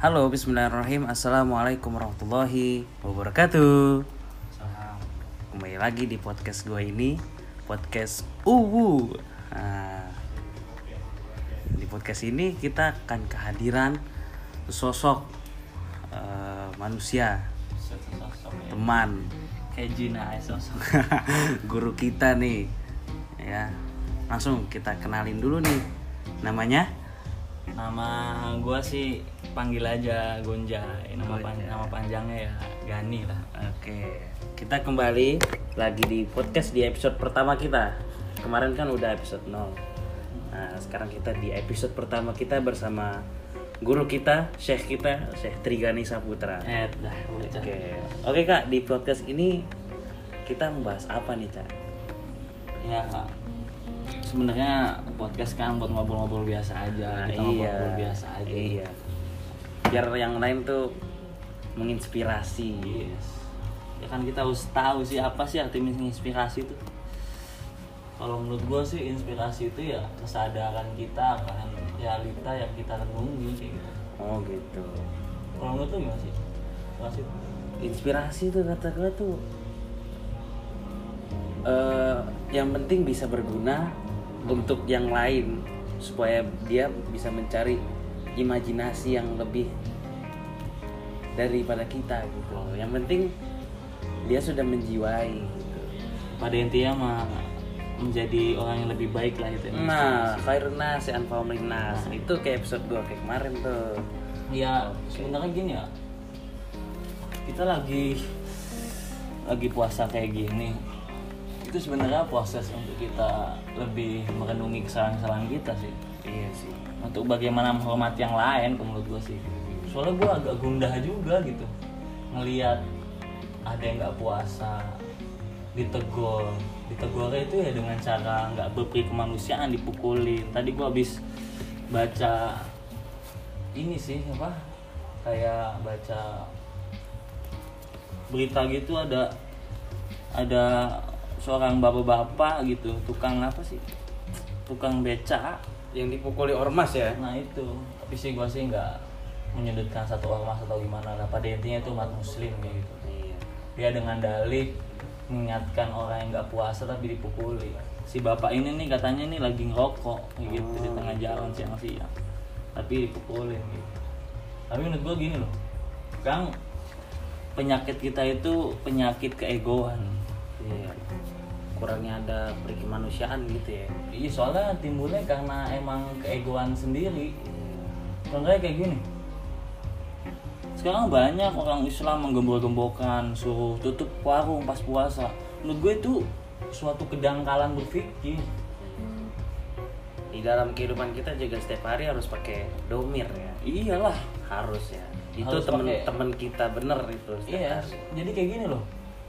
Halo, bismillahirrahmanirrahim. Assalamualaikum warahmatullahi wabarakatuh. Kembali lagi di podcast gue ini, podcast Uwu. Nah, di podcast ini kita akan kehadiran sosok eh, manusia, teman, Kayak Jina ya sosok. guru kita nih. Ya, langsung kita kenalin dulu nih. Namanya? Nama gua sih panggil aja Gonjai. Nama, pan- nama panjangnya ya Gani lah. Oke, kita kembali lagi di podcast di episode pertama kita. Kemarin kan udah episode 0. Nah, sekarang kita di episode pertama kita bersama guru kita, syekh kita, Syekh Trigani Saputra. Eh. Oke. Oke, Kak, di podcast ini kita membahas apa nih, Kak? Ya, sebenarnya podcast kan buat ngobrol-ngobrol biasa aja. Kita ngobrol biasa aja. Iya. Biar yang lain tuh menginspirasi. Yes. Ya kan kita harus tahu sih apa sih arti inspirasi itu. Kalau menurut gua sih inspirasi itu ya kesadaran kita kan realita yang kita renungi kayak gitu. Oh, gitu. Kalau menurut lu gimana sih? Inspirasi itu? inspirasi tuh kata gue tuh eh yang penting bisa berguna untuk yang lain supaya dia bisa mencari imajinasi yang lebih daripada kita gitu loh. yang penting dia sudah menjiwai gitu. pada intinya mah menjadi orang yang lebih baik lah itu nah khairun nas anfa'um linnas itu kayak episode 2 kayak kemarin tuh. Ya sebenarnya gini ya. Kita lagi lagi puasa kayak gini itu sebenarnya proses untuk kita lebih merenungi kesalahan-kesalahan kita sih. Iya sih. Untuk bagaimana menghormati yang lain menurut gue sih. Soalnya gue agak gundah juga gitu. Ngelihat ada yang nggak puasa ditegur ditegurnya itu ya dengan cara nggak berperi kemanusiaan dipukulin. Tadi gue habis baca ini sih apa? Kayak baca berita gitu ada ada seorang bapak-bapak gitu tukang apa sih tukang beca yang dipukuli ormas ya Nah itu, tapi sih gue sih nggak menyudutkan satu ormas atau gimana lah. Pada intinya itu umat muslim kayak gitu. iya Dia dengan dalih mengingatkan orang yang nggak puasa tapi dipukuli. Si bapak ini nih katanya nih lagi ngerokok kayak gitu di tengah jalan siang-siang. Tapi dipukulin gitu. Tapi menurut gue gini loh, Kang penyakit kita itu penyakit keegoan. Iya. Kurangnya ada perikemanusiaan gitu ya. Iya soalnya timbulnya karena emang keegoan sendiri. Contohnya kayak gini. Sekarang banyak orang Islam menggembok-gembokan suruh tutup warung pas puasa. Menurut gue itu suatu kedangkalan berpikir. Di dalam kehidupan kita juga setiap hari harus pakai domir ya. Iyalah. Harus ya. Itu temen-temen kita bener itu Iya. hari. Jadi kayak gini loh.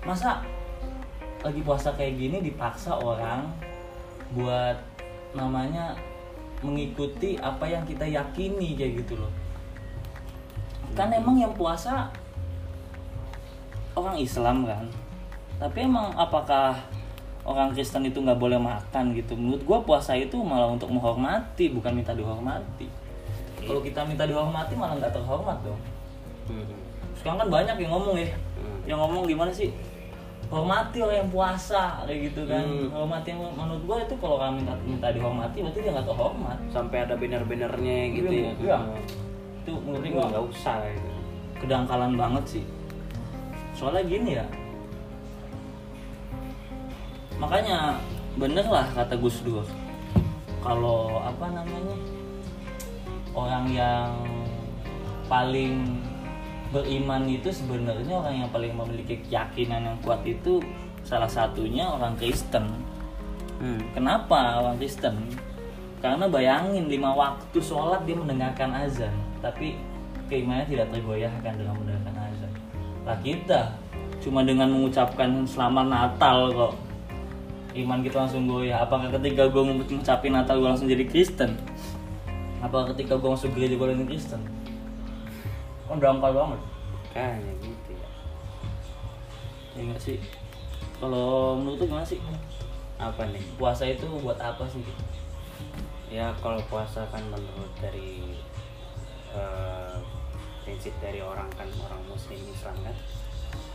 Masa lagi puasa kayak gini dipaksa orang buat namanya mengikuti apa yang kita yakini kayak gitu loh. Kan emang yang puasa orang Islam kan. Tapi emang apakah orang Kristen itu nggak boleh makan gitu? Menurut gua puasa itu malah untuk menghormati, bukan minta dihormati. Kalau kita minta dihormati malah nggak terhormat dong. Hmm. Sekarang kan banyak yang ngomong ya, Hmm. yang ngomong gimana sih? Hormati orang yang puasa kayak gitu kan. Hmm. Hormati yang menurut gua itu kalau orang minta minta dihormati berarti dia nggak terhormat. Sampai ada banner-bannernya gitu Iya, ya. iya. Hmm. Itu menurut gua nggak usah gitu. kedangkalan banget sih. Soalnya gini ya. Makanya bener lah kata Gus Dur. Kalau apa namanya orang yang paling beriman itu sebenarnya orang yang paling memiliki keyakinan yang kuat itu salah satunya orang Kristen. Hmm. Kenapa orang Kristen? Karena bayangin lima waktu sholat dia mendengarkan azan, tapi keimanannya tidak tergoyahkan dengan mendengarkan azan. Lah kita cuma dengan mengucapkan selamat Natal kok iman kita langsung goyah. Apakah ketika gue mengucapin Natal gue langsung jadi Kristen? Apakah ketika gue masuk gereja gue jadi Kristen? Kan dangkal banget. Kayaknya gitu ya. Ya enggak sih? Kalau menurut lu gimana sih? Apa nih? Puasa itu buat apa sih? Ya kalau puasa kan menurut dari eh, prinsip dari orang kan orang muslim Islam kan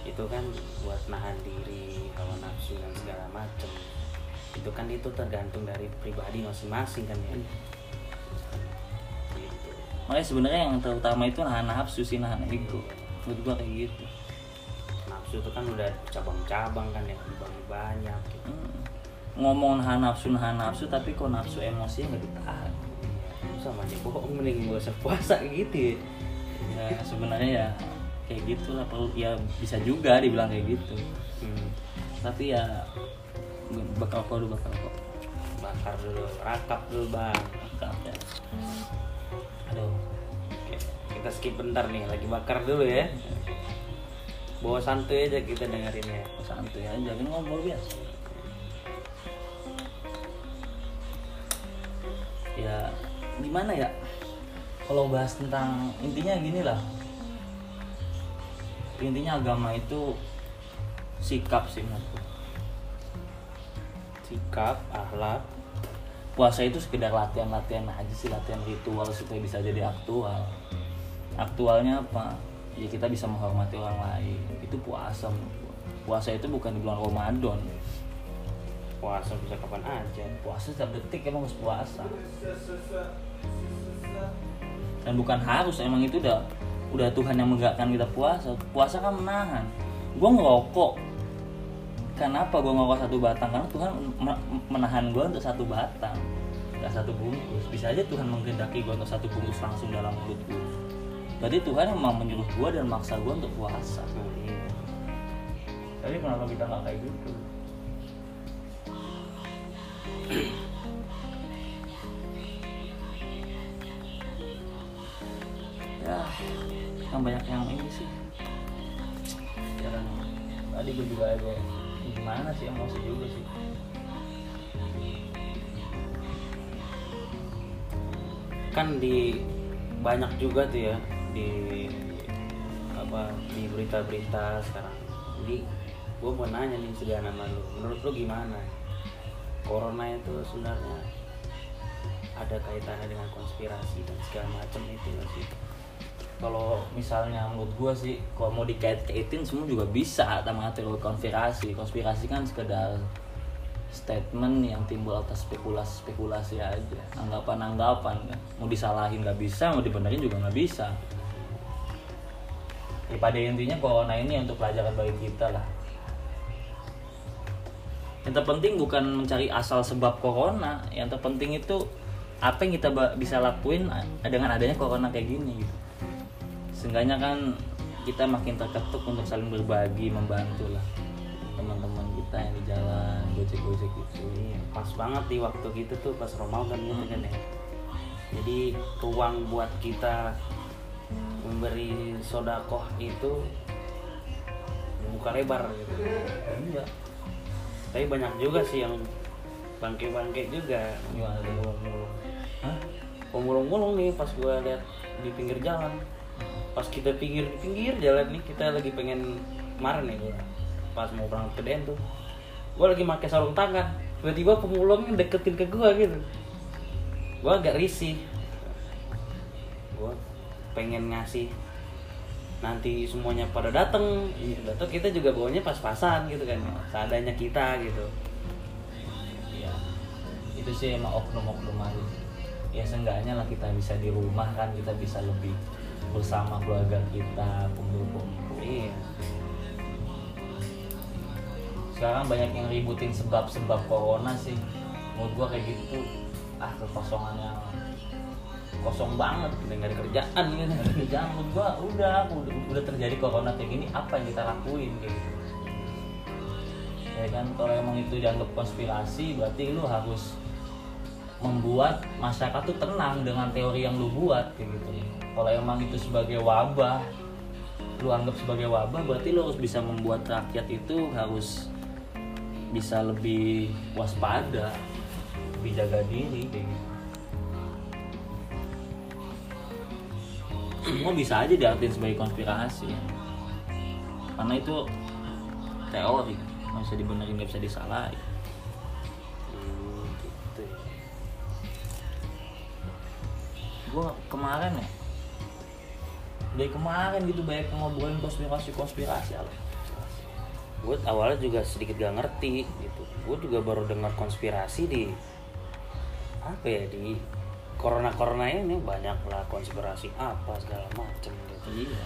itu kan buat nahan diri hawa nafsu dan segala macam itu kan itu tergantung dari pribadi masing-masing kan ya gitu makanya sebenarnya yang terutama itu nahan nafsu sih nahan ego. Menurut gua kayak gitu. Nafsu itu kan udah cabang-cabang kan ya banyak gitu. Hmm. ngomong nahan nafsu nahan nafsu tapi kok nafsu emosinya nggak ditahan? Sama aja bohong mending usah puasa gitu ya. Ya sebenarnya ya kayak gitulah. Perlu ya bisa juga dibilang kayak gitu. Hmm. tapi ya bakal kok dulu bakal kok bakar dulu rakap dulu bang. Bakal, ya. Kita skip bentar nih lagi bakar dulu ya. Bawa santuy aja kita dengerin ya. Santuy aja kan ngobrol biasa. Ya gimana ya? Kalau bahas tentang intinya gini lah. Intinya agama itu sikap sih menurutku sikap akhlak. Puasa itu sekedar latihan-latihan aja sih latihan ritual supaya bisa jadi aktual aktualnya apa? Ya kita bisa menghormati orang lain. Itu puasa puasa itu bukan di bulan Ramadan. Puasa bisa kapan aja. Puasa setiap detik emang harus puasa. Dan bukan harus emang itu udah udah Tuhan yang menggakkan kita puasa. Puasa kan menahan. Gue ngerokok. Kenapa gue ngerokok satu batang? Karena Tuhan me- menahan gue untuk satu batang. Nggak satu bungkus. Bisa aja Tuhan menggendaki gue untuk satu bungkus langsung dalam mulut gue berarti Tuhan emang menyuruh gue dan maksa gue untuk puasa. Tapi kenapa kita nggak kayak gitu? Ya yang banyak yang ini sih. Jarang tadi gue juga ada gimana sih emosi juga sih. Kan di banyak juga tuh ya di apa di berita-berita sekarang. Jadi gue mau nanya nih sederhana sama lu. Menurut lu gimana? Corona itu sebenarnya ada kaitannya dengan konspirasi dan segala macam itu nggak sih? Kalau misalnya menurut gue sih kalau mau dikait-kaitin semua juga bisa sama teori konspirasi. Konspirasi kan sekedar statement yang timbul atas spekulasi-spekulasi aja. Anggapan-anggapan kan mau disalahin nggak bisa mau dibenerin juga nggak bisa ya pada intinya corona ini untuk pelajaran bagi kita lah. Yang terpenting bukan mencari asal sebab corona yang terpenting itu apa yang kita bisa lakuin dengan adanya corona kayak gini gitu. Seenggaknya kan kita makin terketuk untuk saling berbagi membantu lah teman-teman kita yang di jalan gojek-gojek gitu. Iya, pas banget di waktu gitu tuh pas Ramadan gitu kan ya. Jadi ruang buat kita memberi sodakoh itu buka lebar gitu. iya Tapi banyak juga sih yang bangke-bangke juga. mulung-mulung Hah? Pemulung-mulung nih pas gua lihat di pinggir jalan. Pas kita pinggir di pinggir jalan nih kita lagi pengen kemarin nih gua. Pas mau berangkat ke Den tuh. Gua lagi pakai sarung tangan. Tiba-tiba pemulungnya deketin ke gua gitu. Gua agak risih. Gua pengen ngasih nanti semuanya pada dateng. Iya. Datang kita juga bawanya pas-pasan gitu kan. Seadanya kita gitu. Iya. Itu sih emang oknum-oknum aja ya seenggaknya lah kita bisa di rumah kan kita bisa lebih bersama keluarga kita kumpul-kumpul. Iya. Sekarang banyak yang ributin sebab-sebab corona sih. Menurut gua kayak gitu ah kekosongan yang kosong banget udah nggak ada kerjaan gitu. Kerjaan. Menurut gua udah udah, udah terjadi corona kayak gini apa yang kita lakuin kayak gitu. Ya kan kalau emang itu dianggap konspirasi berarti lu harus membuat masyarakat tuh tenang dengan teori yang lu buat kayak gitu. Kalau emang itu sebagai wabah lu anggap sebagai wabah berarti lu harus bisa membuat rakyat itu harus bisa lebih waspada lebih jaga diri kayak gitu semua bisa aja diartiin sebagai konspirasi? Karena itu teori nggak bisa dibenerin nggak bisa disalahin. Hmm, gitu ya. gue kemarin ya dari kemarin gitu banyak ngobrolin konspirasi konspirasi apa gue awalnya juga sedikit gak ngerti gitu. Gue juga baru dengar konspirasi di apa ya di corona corona ini banyak lah konspirasi apa segala macem gitu iya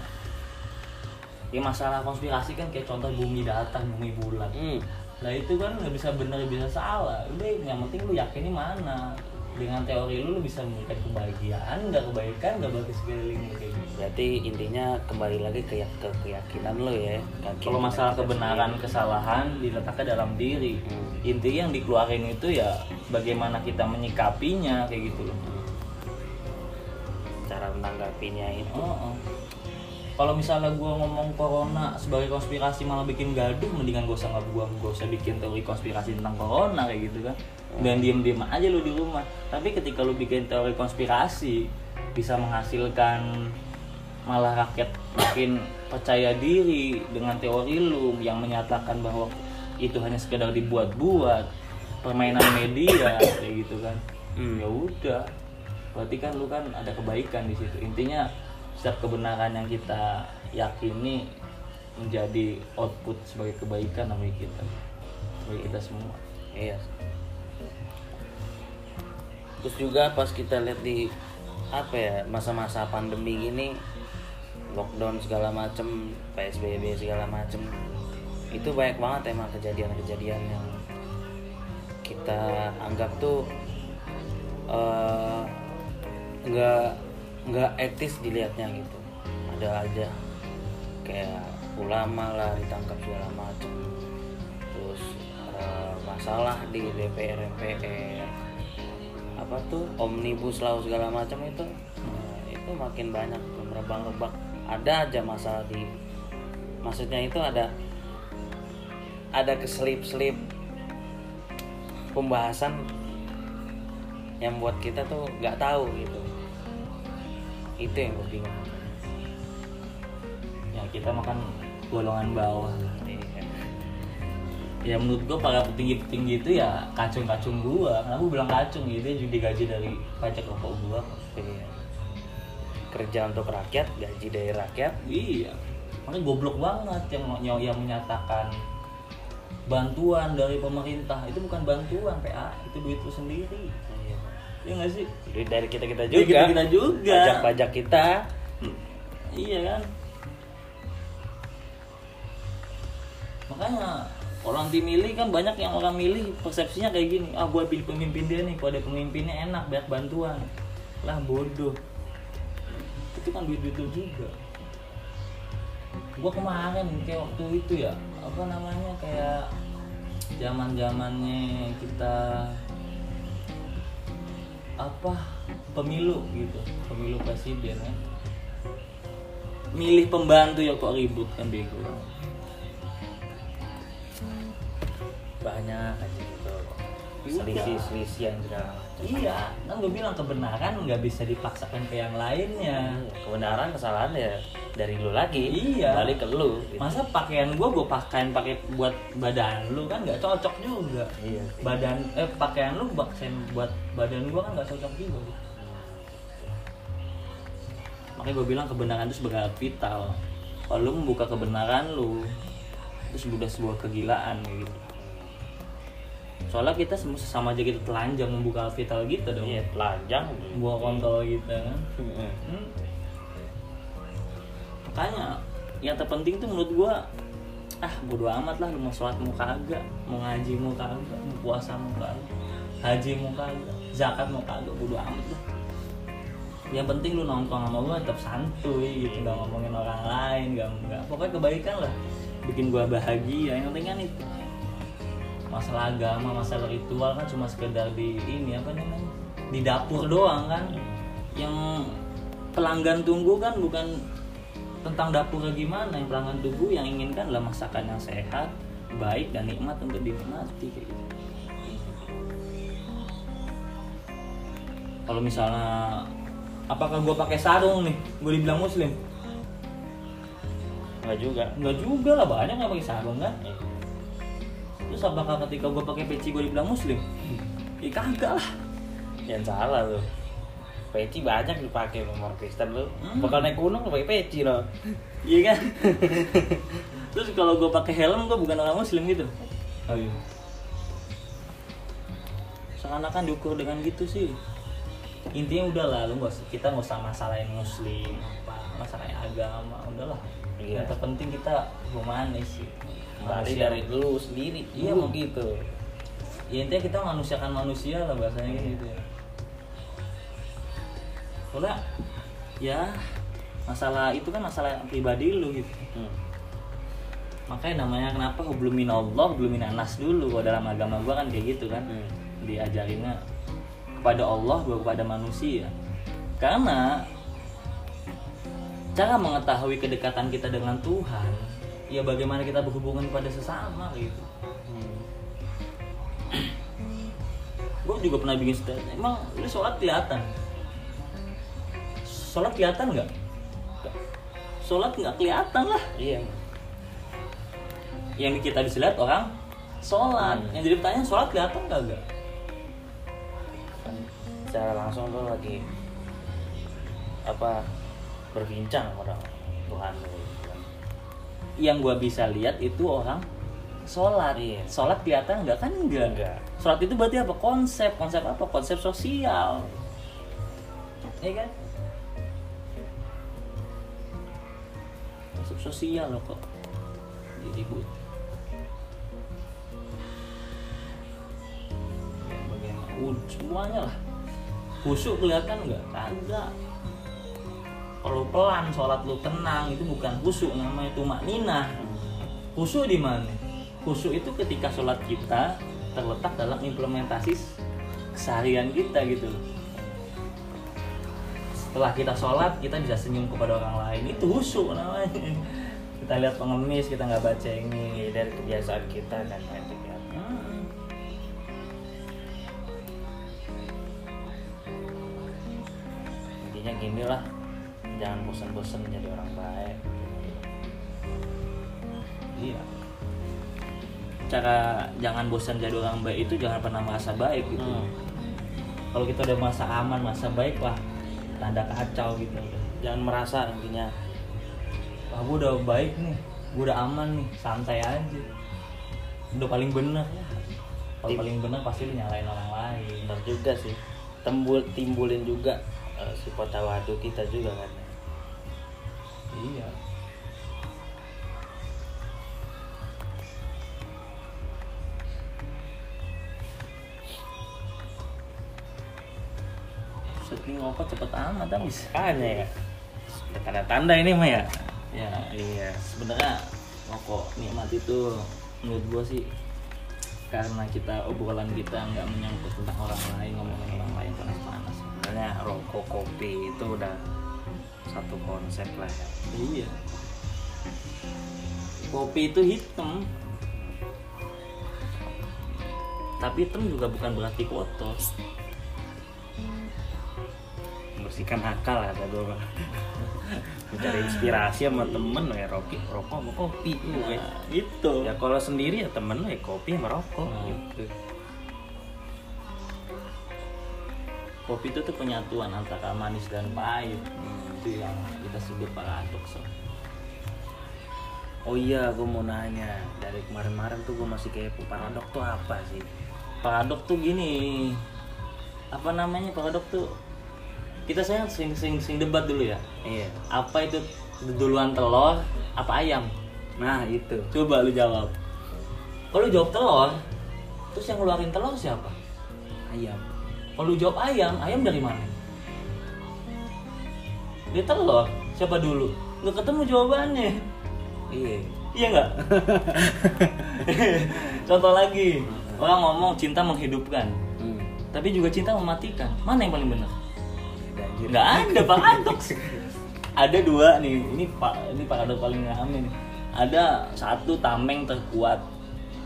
ya masalah konspirasi kan kayak contoh bumi datar bumi bulat hmm. Nah itu kan nggak bisa benar bisa salah. Udah yang penting lu yakinnya mana. Dengan teori lu lu bisa memberikan kebahagiaan, nggak kebaikan, nggak bagi sekeliling lu kayak gitu. berarti intinya kembali lagi ke, ke keyakinan lo ya Kalau masalah kebenaran, sendiri. kesalahan diletakkan dalam diri. Hmm. Intinya yang dikeluarin itu ya bagaimana kita menyikapinya kayak gitu loh. cara menanggapinya itu Oh, oh. Kalau misalnya gua ngomong corona sebagai konspirasi malah bikin gaduh, mendingan usah nggak gua gak usah bikin teori konspirasi tentang corona kayak gitu kan. Dan diem-diem aja lu di rumah. Tapi ketika lu bikin teori konspirasi bisa menghasilkan malah rakyat makin percaya diri dengan teori lu yang menyatakan bahwa itu hanya sekedar dibuat-buat permainan media kayak gitu kan. Hmm. Ya udah. Berarti kan lu kan ada kebaikan di situ. Intinya setiap kebenaran yang kita yakini menjadi output sebagai kebaikan bagi kita bagi kita semua Iya. Terus juga pas kita lihat di apa ya masa-masa pandemi gini lockdown segala macem psbb segala macem itu banyak banget emang kejadian-kejadian yang kita anggap tuh eh, nggak nggak etis dilihatnya gitu. Ada aja. Kayak ulama lah ditangkap segala macem terus eh, masalah di DPR MPR apa tuh omnibus law segala macam itu nah, itu makin banyak merebak-rebak. Ada aja masalah di maksudnya itu ada ada keselip-selip pembahasan yang buat kita tuh nggak tahu gitu itu yang gue bingung. Ya kita makan golongan bawah. Ya menurut gua para petinggi-petinggi itu ya kacung-kacung gua. Kenapa bilang kacung gitu juga digaji dari pajak rokok gua. Iya. kerja untuk rakyat gaji dari rakyat. Iya. Makanya goblok banget yang yang, yang menyatakan bantuan dari pemerintah. Itu bukan bantuan PA itu duit lu sendiri. Ya nggak sih? Duit dari kita kita juga. kita-kita juga. pajak-pajak kita. Iya kan? Makanya orang dimilih kan banyak yang orang milih persepsinya kayak gini. Ah gua pilih pemimpin dia nih. Kalau ada pemimpinnya enak banyak bantuan. Lah bodoh. Itu kan duit duit juga. Gua kemarin kayak waktu itu ya apa namanya kayak zaman zamannya kita apa pemilu gitu pemilu presiden kan milih pembantu ya kok ribut kan bego banyak aja Iya. selisih-selisihan segala macam. Iya kan gue bilang kebenaran nggak bisa dipaksakan ke yang lainnya. Iya, kebenaran kesalahan ya dari lu lagi Iya. balik ke lu gitu. masa pakaian gue gue pakaian pakai buat badan lu kan nggak cocok juga. Iya. Badan eh pakaian lu pakaian buat badan gue kan nggak cocok juga. Makanya gue bilang kebenaran itu sebagai vital. Kalau lu membuka kebenaran lu itu sudah sebuah kegilaan gitu soalnya kita semua sama aja kita telanjang membuka vital kita dong. Iya telanjang buah kontol kita kan. Hmm. makanya yang terpenting tuh menurut gua ah bodo amat lah lu mau sholat mau kagak mau ngaji mau kagak mau puasa mau kagak haji mau kagak zakat mau kagak bodo amat lah. Yang penting lu nongkrong sama gua tetap santuy gitu nggak ngomongin orang lain nggak nggak. Pokoknya kebaikan lah bikin gua bahagia yang penting kan itu masalah agama masalah ritual kan cuma sekedar di ini apa namanya di dapur doang kan. Yang pelanggan tunggu kan bukan tentang dapurnya gimana yang pelanggan tunggu yang inginkan adalah masakan yang sehat baik dan nikmat untuk dinikmati kayak gitu. kalau misalnya apakah gue pakai sarung nih? Gue dibilang muslim? Nggak juga. Enggak juga lah banyak yang pakai sarung kan? Iya. Terus apakah ketika gue pakai peci gue dibilang muslim. Ya kagak lah. Yang salah tuh peci banyak dipakai nomor Kristen lu. Hmm. bakal naik gunung lu pakai peci lo. Iya kan? Terus kalau gue pakai helm gue bukan orang muslim gitu. Oh iya. Seakan-akan diukur dengan gitu sih. Intinya udah lah lu nggak usah- kita nggak usah masalahin muslim apa masalahin agama udahlah. Iya. yang terpenting kita humanis sih Manusia- dari lu sendiri. Iya, mau gitu ya intinya kita manusiakan manusia lah bahasanya kan gitu ya. Soalnya ya masalah itu kan masalah pribadi lu gitu. Hmm. makanya namanya kenapa hublumin Allah hublumin anas dulu. Kalau dalam agama gua kan kayak gitu kan. Hmm. diajarinnya kepada Allah bukan kepada manusia. Karena cara mengetahui kedekatan kita dengan Tuhan ya bagaimana kita berhubungan pada sesama gitu. Hmm. gue juga pernah bikin statement emang lu sholat kelihatan? Sholat kelihatan nggak? Sholat nggak kelihatan lah. Iya. Yang kita bisa lihat orang sholat. Hmm. yang jadi pertanyaan sholat kelihatan nggak nggak? Secara langsung lu lagi apa berbincang orang Tuhan. Yang gua bisa lihat itu orang sholat. Iya. sholat kelihatan nggak? Kan enggak Enggak. sholat itu berarti apa? Konsep. Konsep apa? Konsep sosial. Ya kan? Konsep sosial loh kok. Diribut Ya, bagaimana? Semuanya lah. Khusyuk kelihatan nggak? Kagak kalau pelan sholat lu tenang itu bukan khusyuk namanya itu makninah. Khusyuk di mana? Khusyuk itu ketika sholat kita terletak dalam implementasi keseharian kita gitu setelah kita sholat kita bisa senyum kepada orang lain. Itu khusyuk namanya. Kita lihat pengemis kita nggak baca ini dari kebiasaan kita kan itu bosan-bosan jadi orang baik. Iya. Cara jangan bosan jadi orang baik itu jangan pernah merasa baik gitu. Hmm. kalau kita udah masa aman masa baik lah tanda kacau gitu. Jangan merasa intinya wah gue udah baik nih gue udah aman nih santai aja. Udah paling bener. Kalau paling bener pasti lu nyalain orang lain. Benar juga sih. Tembul, timbulin juga eh, sifat tawadu kita juga kan iya. Setting rokok cepet amat habis makanya ya. Tanda-tanda ini mah ya ya iya. Sebenarnya rokok nikmat itu menurut gua sih karena kita obrolan kita nggak menyangkut tentang orang lain ngomongin orang lain panas-panas. Sebenarnya rokok kopi itu udah satu konsep lah. Ya iya. Kopi itu hitam. Tapi hitam juga bukan berarti kotor. Membersihkan akal ada gue mah. mencari inspirasi sama temen ya rokok rokok sama kopi gue. nah, itu ya kalau sendiri ya temen ya kopi sama rokok Nah. gitu kopi itu tuh penyatuan antara manis dan pahit. Hmm. itu yang kita sebut paradoks oh iya gue mau nanya. Dari kemarin-kemarin tuh gue masih kayak paradok tuh apa sih? Paradok tuh gini. Apa namanya paradok tuh? Kita sayang sering, sering, sering debat dulu ya. Iya. Apa itu duluan telur apa ayam? Nah itu. Coba lu jawab. Kalau jawab telur terus yang ngeluarin telur siapa? Ayam kalau jawab ayam ayam dari mana? Dia telur. Siapa dulu? Nggak ketemu jawabannya. Iya. Iya nggak? Contoh lagi. Orang ngomong cinta menghidupkan. Hmm. tapi juga cinta mematikan. Mana yang paling benar? Nggak ada paradoks ada dua nih. Ini pak ini paradoks paling rame nih. Ada satu tameng terkuat.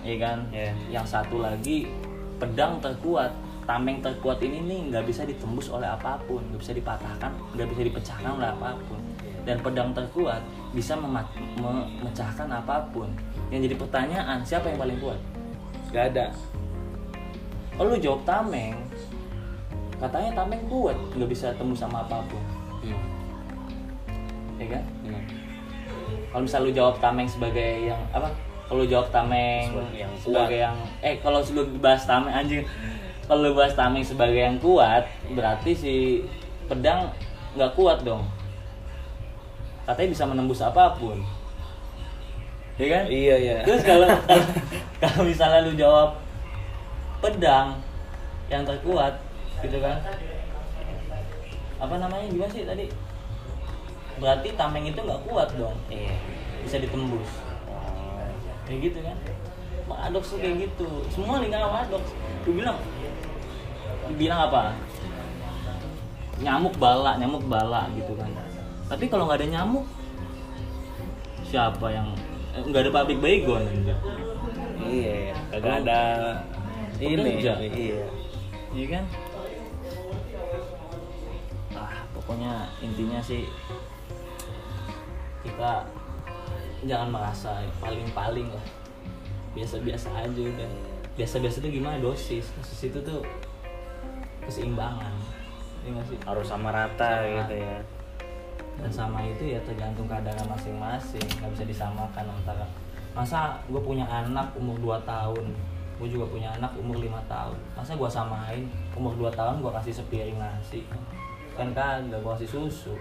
Ya kan? Iya. yang satu lagi pedang terkuat tameng terkuat ini nih nggak bisa ditembus oleh apa pun nggak bisa dipatahkan nggak bisa dipecahkan oleh apa pun. Dan pedang terkuat bisa memecahkan apa pun. Yang jadi pertanyaan siapa yang paling kuat? Gak ada. Oh lu jawab tameng. Katanya tameng kuat nggak bisa tembus sama apa pun. Hmm. ya kan? Hmm. kalau misal lu jawab tameng sebagai yang apa? Kalau jawab tameng Sebagai yang sebagai yang eh kalau lu bahas tameng anjing kalau bahas tameng sebagai yang kuat berarti si pedang nggak kuat dong. Katanya bisa menembus apa pun. Ya kan? Iya iya. terus kalau kalau misalnya lu jawab pedang yang terkuat gitu kan? Apa namanya? Gimana sih tadi? Berarti tameng itu nggak kuat dong. Iya. bisa ditembus. Oh. kayak gitu kan? Paradoks tuh kayak gitu. Semua lingkaran paradoks. Lu bilang bilang apa nyamuk bala nyamuk bala gitu kan tapi kalau nggak ada nyamuk siapa yang eh, nggak ada pabrik baygon. Iya. Kagak ada ini. Iya. iya kan ah pokoknya intinya sih kita jangan merasa paling-paling lah biasa-biasa aja udah biasa-biasa itu gimana dosis dosis itu tuh keseimbangan. Sih? Harus sama rata Sama. gitu ya. dan sama itu ya tergantung keadaan masing-masing. Nggak bisa disamakan antara masa gue punya anak umur 2 tahun gue juga punya anak umur lima tahun. Masa gue samain? Umur 2 tahun gue kasih sepiring nasi. Kan kagak gue kasih susu.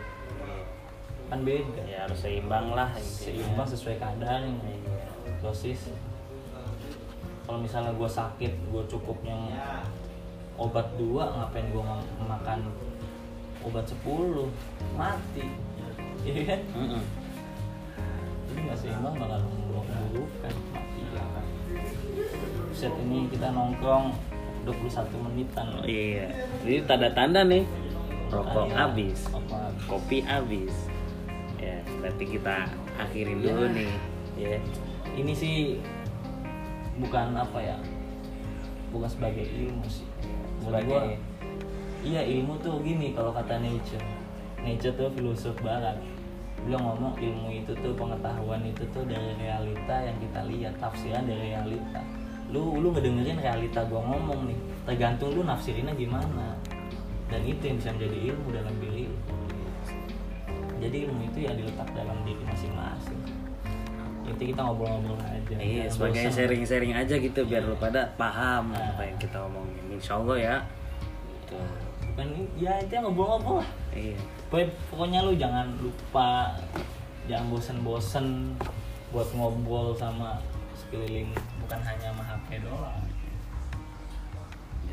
Kan beda. Ya harus seimbang lah intinya. seimbang sesuai keadaan. Iya. dosis. Kalau misalnya gue sakit gue cukupnya obat dua ngapain gue makan obat 10 mati iya kan Mm-mm. jadi nggak seimbang bakal memburukan mati ya kan set ini kita nongkrong 21 menitan Oh, Iya. Jadi tanda-tanda nih. Rokok Iya. habis. Kopi habis. Ya, berarti kita akhirin Ya. dulu nih. Ya. ini sih bukan apa ya bukan sebagai ilmu sih Sebagai gua, iya ilmu tuh gini kalau kata Nietzsche. Nietzsche tuh filosof barat. Beliau ngomong ilmu itu tuh pengetahuan itu tuh dari realita yang kita lihat tafsiran dari realita. Lu lu ngedengerin realita gua ngomong nih tergantung lu nafsirinnya gimana. Dan itu yang bisa menjadi ilmu dalam diri jadi ilmu itu ya diletak dalam diri masing-masing itu kita ngobrol-ngobrol aja Iya, sebagai sharing-sharing aja gitu biar Iya. lu pada paham Nah. apa yang kita omongin. Insya Allah ya. Gitu. bukan ya itu yang ngobrol-ngobrol lah Iya. pokoknya, lu jangan lupa jangan bosen-bosen buat ngobrol sama sekeliling bukan hanya sama HP doang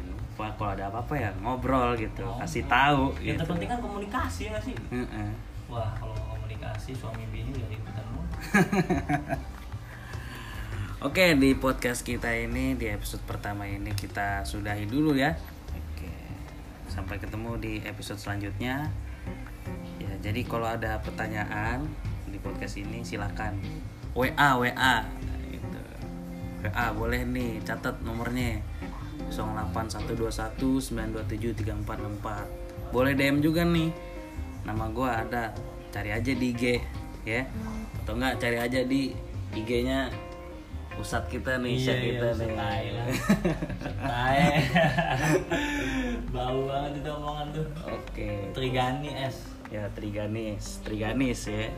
lupa kalau ada apa-apa ya ngobrol gitu, Ngobrol. kasih tahu yang gitu. terpenting kan komunikasi ya sih Heeh. wah kalau komunikasi suami bini jadi ikutan Oke, di podcast kita ini di episode pertama ini kita sudahi dulu ya. Oke. Sampai ketemu di episode selanjutnya. Ya, jadi kalau ada pertanyaan di podcast ini silakan WA WA gitu. WA boleh nih, catat nomornya 08121927344. Boleh DM juga nih. Nama gua ada. Cari aja di IG ya. Atau enggak cari aja di IG-nya Ustadz kita nih, Syekh kita Ustaz nih. tai lah. Ustaz tai. bau banget itu omongan tuh Oke. Trigani es Ya Triganis, Triganis ya.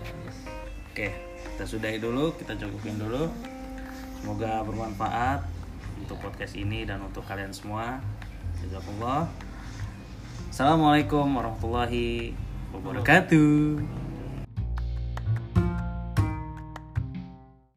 Oke, kita sudahi dulu, kita cukupin dulu. Semoga bermanfaat untuk podcast ini dan untuk kalian semua. Jazakallah. Assalamualaikum warahmatullahi wabarakatuh.